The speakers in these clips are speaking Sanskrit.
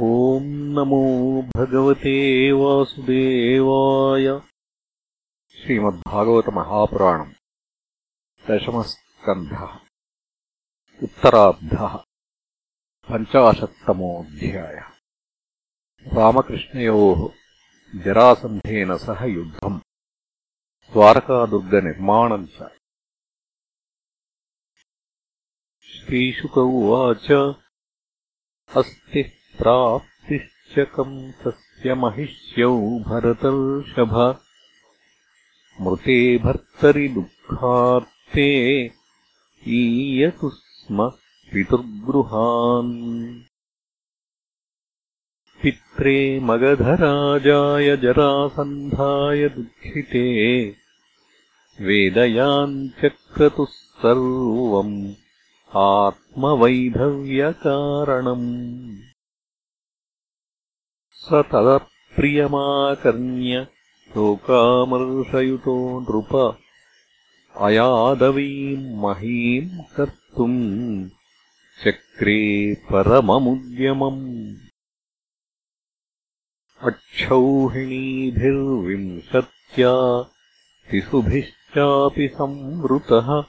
ॐ नमो भगवते वासुदेवाय। श्रीमद्भागवतमहापुराणम् दशमस्कन्धः। उत्तरार्धः पञ्चाशत्तमोऽध्यायः। रामकृष्णयोः जरासन्धेन सह युद्धम्। द्वारकादुर्गनिर्माणम् च। श्रीशुक उवाच। अस्ति प्राप्तिश्च कंसस्य महिष्यौ भरतर्षभ। मृते भर्तरि दुःखार्ते ईयतु स्म पितुर्गृहान् पित्रे मगधराजाय जरासन्धाय दुःखिते। वेदयाञ्चक्रतुः सर्वम् आत्मवैधव्यकारणम् स तदप्रियमाकर्ण्य लोकामर्षयुतो नृप। अयादवीम् महीम् कर्तुम् चक्रे परममुद्यमम्। अक्षौहिणीभिर्विंशत्या तिसुभिश्चापि संवृतः।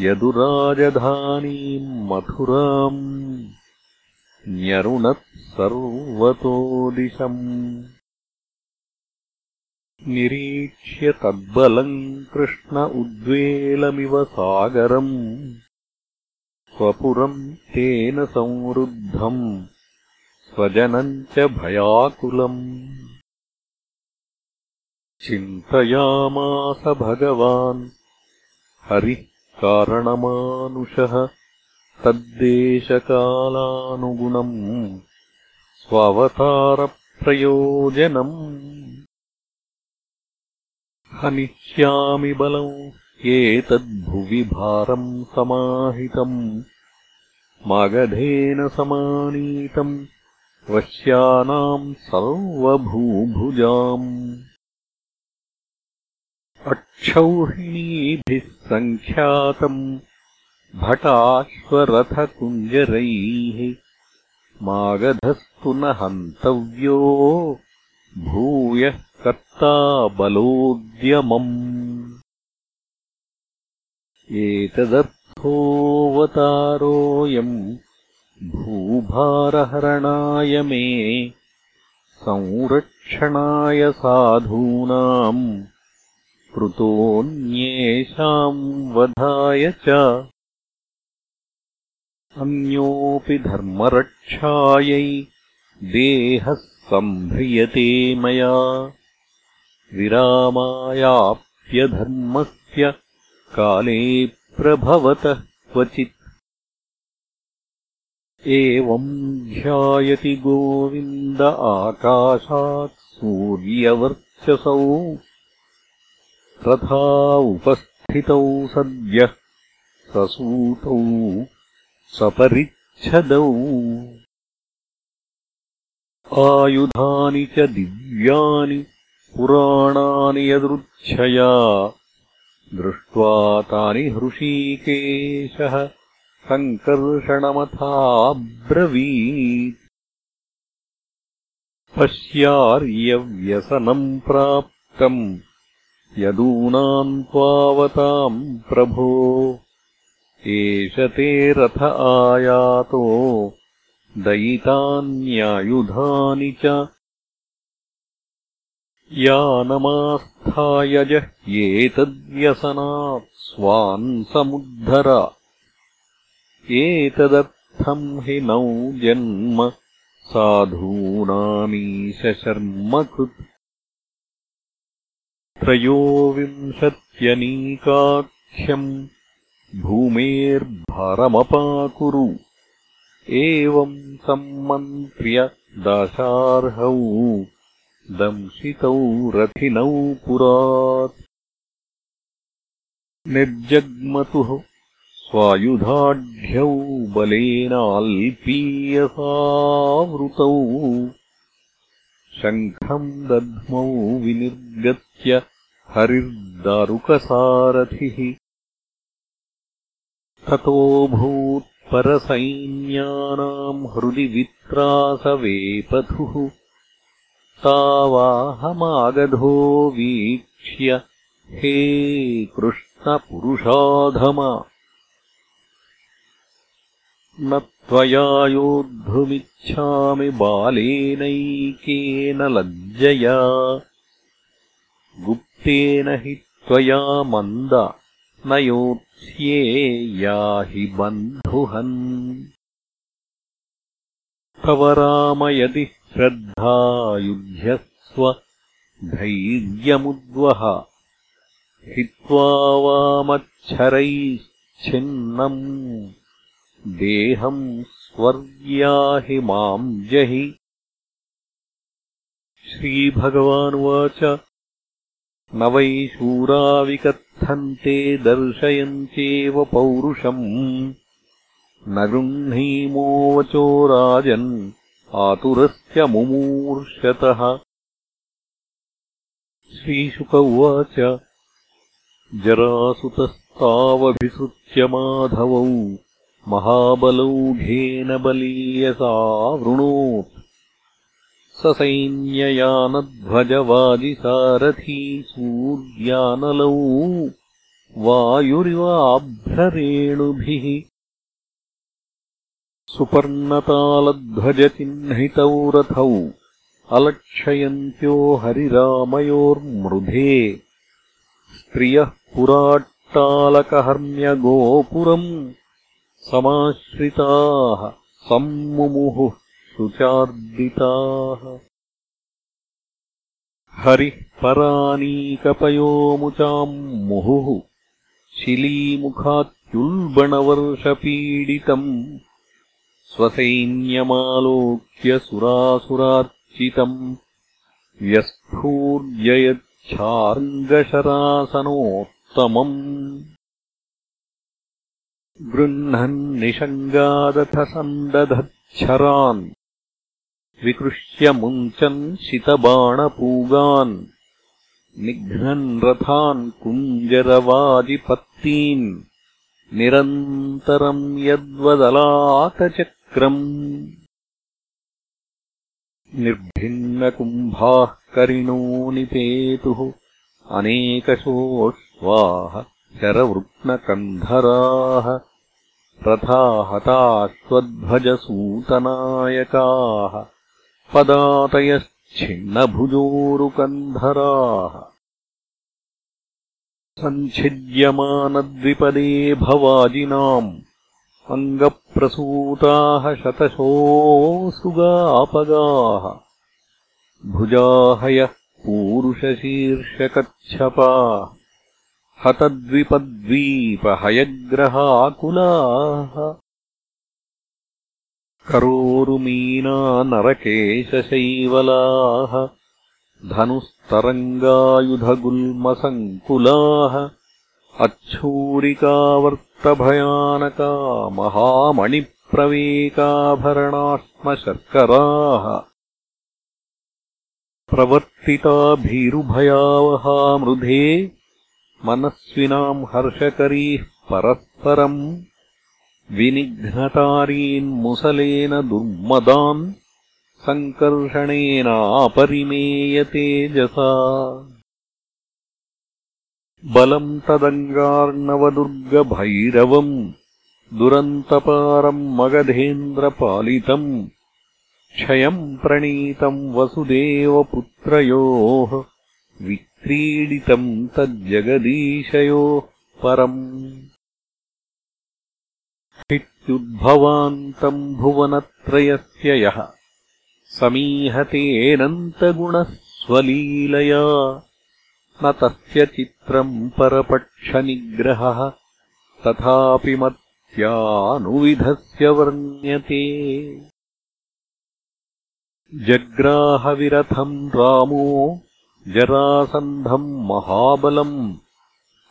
यदुराजधानीम् मथुराम् सर्वतो दिशम् निरीक्ष्य तद्बलम् कृष्ण उद्वेलमिव सागरम्। स्वपुरम् तेन संवृद्धम् स्वजनम् च भयाकुलम्। चिन्तयामास भगवान् हरिः कारणमानुषः तद्देशकालानुगुणम् स्ववतारप्रयोजनम् हनिष्यामि बलम् एतद्भुवि भारम् समाहितम् मागधेन समानीतम् वश्यानाम् सर्वभूभुजाम् अक्षौहिणीभिः सङ्ख्यातम् भटाश्वरथकुञ्जरैः मागधस्तु न हन्तव्यो भूयः कर्ता बलोद्यमम्। एतदर्थोऽवतारोऽयम् भूभारहरणाय मे संरक्षणाय साधूनाम्। कृतोऽन्येषाम् वधाय च अन्योऽपि धर्मरक्षायै देहः सम्भ्रियते मया। विरामायाप्यधर्मस्य काले प्रभवतः क्वचित्। एवम् ध्यायति गोविन्द आकाशात् सूर्यवर्चसौ। तथा उपस्थितौ सद्यः ससूतौ सपरिच्छदौ। आयुधानि च दिव्यानि पुराणानि यदृच्छया। दृष्ट्वा तानि हृषीकेशः सङ्कर्षणमथाब्रवीत्। पश्यार्यव्यसनम् प्राप्तम् यदूनाम् त्वावताम् प्रभो एष ते रथ आयातो दयितान्यायुधानि च। यानमास्थायजह्येतद्व्यसनात् स्वान् समुद्धर। एतदर्थम् हि नौ जन्म साधूनामीशर्मकृत् त्रयोविंशत्यनीकाख्यम् भूमेर्भारमपाकुरु। एवम् सम्मन्त्र्य दाशार्हौ दंशितौ रथिनौ पुरात्। निर्जग्मतुः स्वायुधाढ्यौ बलेनाल्पीयसावृतौ। शङ्खम् दध्मौ विनिर्गत्य हरिर्दारुकसारथिः ततोऽभूत् परसैन्यानाम् हृदि वित्रासवेपथुः। तावाहमागधो वीक्ष्य हे कृष्णपुरुषाधम! न त्वया योद्धुमिच्छामि बालेनैकेन लज्जया। गुप्तेन हि त्वया मन्द न योत्स्ये याहि बन्धुहन्। तव श्रद्धा युध्यस्व धैर्यमुद्वह हित्वा वामच्छरैश्छिन्नम् देहम् स्वर्ग्याहि माम् जहि। श्रीभगवानुवाच न वै शूराविकथन्ते दर्शयन्त्येव पौरुषम्। न गृह्णीमो वचो राजन् आतुरस्य मुमूर्षतः। श्रीशुक उवाच जरासुतस्तावभिसृत्य माधवौ महाबलौघेन बलीयसा वृणोत् ससैन्ययानध्वजवाजिसारथी सूर्यानलौ वायुरिवाभ्ररेणुभिः सुपर्णतालध्वजचिह्नितौ रथौ अलक्षयन्त्यो हरिरामयोर्मृधे स्त्रियः पुराट्टालकहर्म्यगोपुरम् समाश्रिताः सम्मुमुहुः शुचार्दिताः हरिः परानीकपयोमुचाम् मुहुः शिलीमुखात्युल्बणवर्षपीडितम् स्वसैन्यमालोक्य सुरासुरार्चितम् व्यस्फूर्जयच्छार्ङ्गशरासनोत्तमम् गृह्णन्निषङ्गादथसन्दधच्छरान् विकृष्य मुञ्चन् शितबाणपूगान् निघ्नन् रथान् कुञ्जरवाजिपत्तीन् निरन्तरम् यद्वदलातचक्रम्। निर्भिन्नकुम्भाः करिणो निपेतुः अनेकशोऽश्वाः शरवृत्नकन्धराः रथाहताश्वध्वजसूतनायकाः पदातयश्छिन्नभुजोरुकन्धराः सञ्छिद्यमानद्विपदे भवाजिनाम्। अङ्गप्रसूताः शतशोऽसुगापगाः। भुजाहयः पूरुषशीर्षकच्छपा। हतद्विपद्वीपहयग्रहाकुलाः करोरुमीना नरकेशशैवलाः धनुस्तरङ्गायुधगुल्मसङ्कुलाः अच्छूरिकावर्तभयानका महामणिप्रवेकाभरणाश्मशर्कराः प्रवर्तिता भीरुभयावहा मृधे मनस्विनाम् हर्षकरीः परस्परम् विनिघ्नतारीन्मुसलेन दुर्मदान् सङ्कर्षणेनापरिमेयतेजसा बलम् तदङ्गार्णवदुर्गभैरवम् दुरन्तपारम् मगधेन्द्रपालितम् क्षयम् प्रणीतम् वसुदेवपुत्रयोः विक्रीडितम् तज्जगदीशयोः परम् हित्युद्भवान्तम् भुवनत्रयस्य यः समीहतेऽनन्तगुणः स्वलीलया न तस्य चित्रम् परपक्षनिग्रहः तथापि मत्यानुविधस्य वर्ण्यते। जग्राहविरथम् रामो जरासन्धम् महाबलम्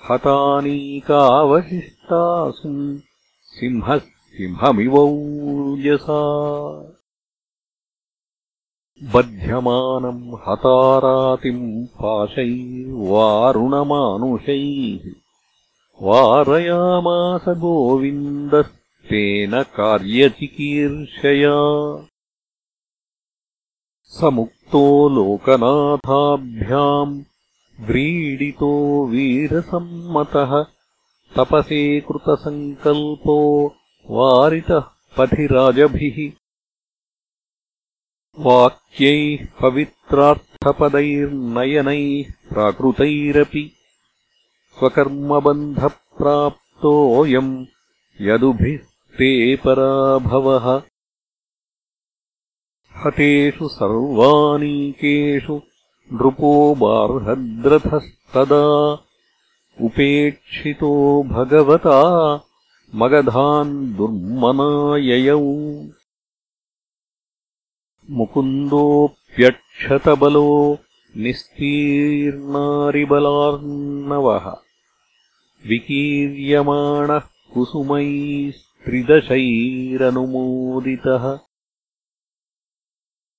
हतानीकावशिष्टासु सिंहः सिंहमिवौजसा बध्यमानम् हतारातिम् पाशैर्वारुणमानुषैः। वारयामास गोविन्दस्त्यागराजम् तेन कार्यचिकीर्षया। स मुक्तो लोकनाथाभ्याम् व्रीडितो वीरसम्मतः तपसे कृतसङ्कल्पो वारितः पथिराजभिः। वाक्यैः पवित्रार्थपदैर्नयनैः प्राकृतैरपि स्वकर्मबन्धप्राप्तोऽयम् यदुभिः ते पराभवः। हतेषु सर्वानीकेषु नृपो बार्हद्रथस्तदा उपेक्षितो भगवता मगधान् दुर्मनाययौ। मुकुन्दोऽप्यक्षतबलो निस्तीर्णारिबलार्णवः। विकीर्यमाणः कुसुमैस्त्रिदशैरनुमोदितः।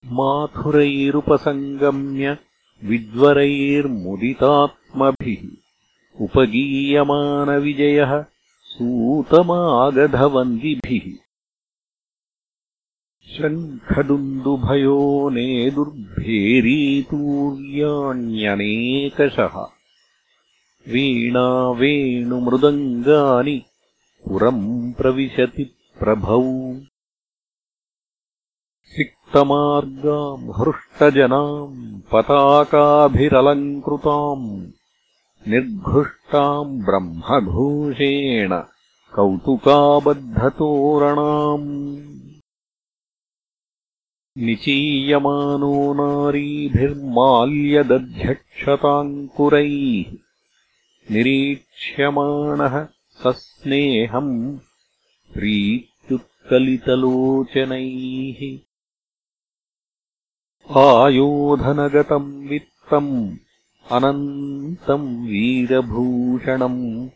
माथुरैरुपसङ्गम्य विज्वरैर्मुदितात्मभिः उपगीयमानविजयः सूतमागधवन्दिभिः। शङ्खदुन्दुभयो नेदुर्भेरीतूर्याण्यनेकशः। वीणा वेणुमृदङ्गानि पुरम् प्रविशति प्रभौ। सिक्तमार्गाम् हृष्टजनाम् पताकाभिरलङ्कृताम् निर्घृष्टाम् ब्रह्मघोषेण कौतुकाबद्धतोरणाम्। निचीयमानो नारीभिर्माल्यदध्यक्षताङ्कुरैः निरीक्ष्यमाणः सस्नेहम् प्रीत्युत्कलितलोचनैः। आयोधनगतम् वित्तम् अनन्तम् वीरभूषणम्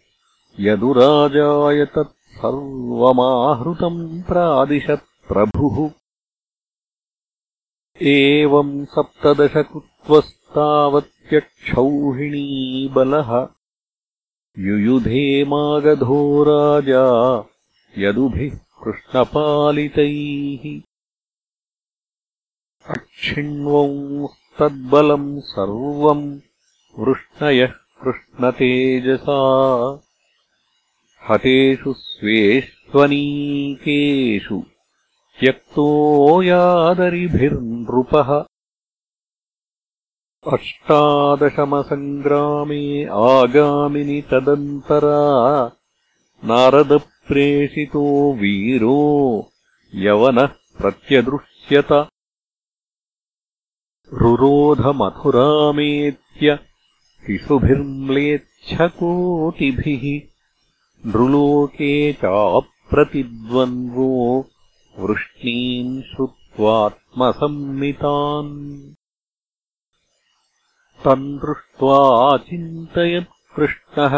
यदुराजाय तत्सर्वमाहृतम् प्रादिशत् प्रभुः एवम् सप्तदशकृत्वस्तावत्यक्षौहिणीबलः युयुधे मागधो राजा यदुभिः कृष्णपालितैः। अक्षिण्वंस्तद्बलम् सर्वम् वृष्णयः कृष्णतेजसा। हतेषु स्वेष्वनीकेषु त्यक्तो यादरिभिर्नृपः। अष्टादशमसङ्ग्रामे आगामिनि तदन्तरा। नारदप्रेषितो वीरो यवनः प्रत्यदृश्यत। रुरोधमथुरामेत्य शिशुभिर्म्लेच्छकोटिभिः नृलोके चाप्रतिद्वन्द्वो वृष्णीन् श्रुत्वात्मसम्मितान् तम् दृष्ट्वा चिन्तयत्कृष्णः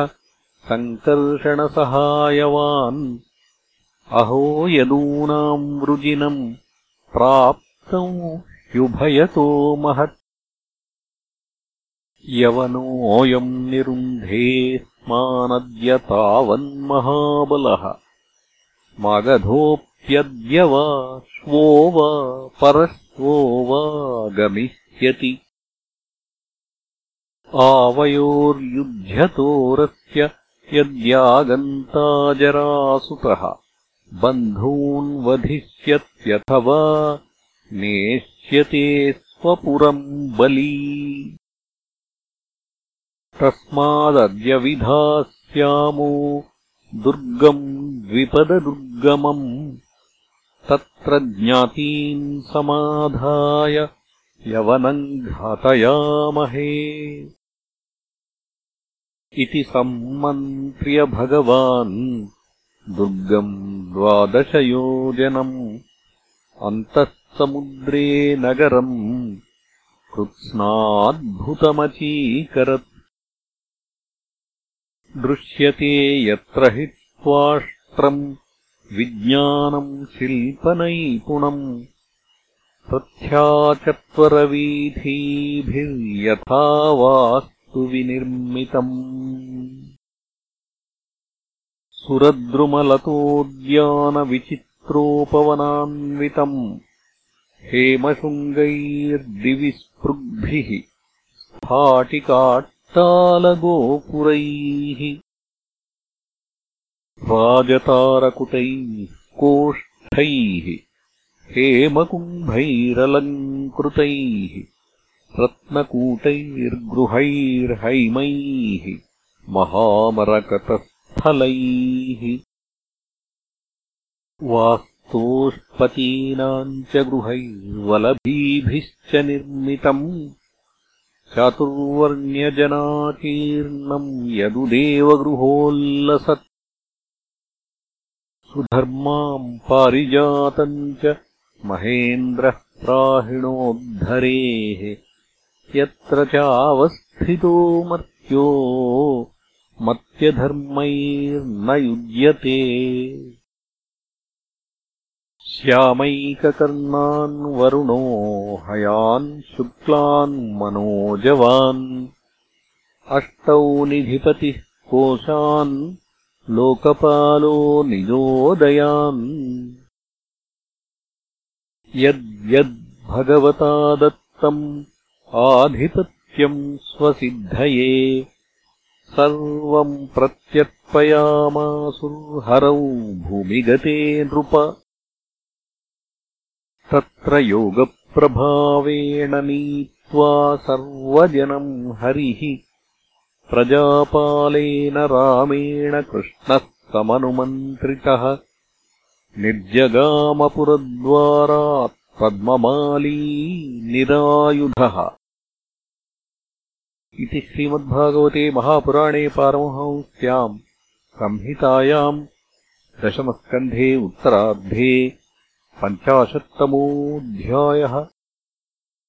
सङ्कर्षणसहायवान्। अहो यदूनाम् वृजिनम् प्राप्तम् ह्युभयतो महत् यवनोऽयम् निरुन्धे स्मानद्य तावन्महाबलः मगधोऽप्यद्य वा श्वो वा परश्वो वा गमिष्यति। आवयोर्युध्यतोरस्य यद्यागन्ताजरासुतः। बन्धून् वधिष्यत्यथवा नेष्यते स्वपुरम् बली तस्मादद्य विधास्यामो दुर्गम् द्विपददुर्गमम् तत्र ज्ञातीन् समाधाय यवनम् घातयामहे। इति सम्मन्त्र्य भगवान् दुर्गम् द्वादशयोजनम् अन्तः समुद्रे नगरम् कृत्स्नाद्भुतमचीकरत् दृश्यते यत्र हि त्वाष्ट्रम् विज्ञानम् शिल्पनैपुणम् सुरद्रुमलतोद्यानविचित्रोपवनान्वितम् हेमशृङ्गैर्दिविस्पृग्भिः स्फाटिकाट्टालगोपुरैः राजतारकुटैः कोष्ठैः हेमकुम्भैरलङ्कृतैः रत्नकूटैर्गृहैर्हैमैः महामरकतस्थलैः। वास्तोष्पतीनाम् च गृहैर्वलभीभिश्च निर्मितम् चातुर्वर्ण्यजनाकीर्णम् यदुदेवगृहोल्लसत्। सुधर्माम् पारिजातम् च महेन्द्रः प्राहिणोद्धरेः। यत्र चावस्थितो मर्त्यो मत्यधर्मैर्न युज्यते श्यामैककर्णान् वरुणो हयान् शुक्लान् मनोजवान् अष्टौ निधिपतिः कोशान् लोकपालो निजोदयान् यद्यद्भगवता दत्तम् आधिपत्यम् स्वसिद्धये सर्वम् प्रत्यर्पयामासुर्हरौ भूमिगते नृप तत्र योगप्रभावेण नीत्वा सर्वजनम् हरिः। प्रजापालेन रामेण कृष्णः समनुमन्त्रितः निर्जगामपुरद्वारात् पद्ममाली निरायुधः। इति श्रीमद्भागवते महापुराणे पारमहंस्याम् संहितायाम् दशमस्कन्धे उत्तरार्धे पञ्चाशत्तमोऽध्यायः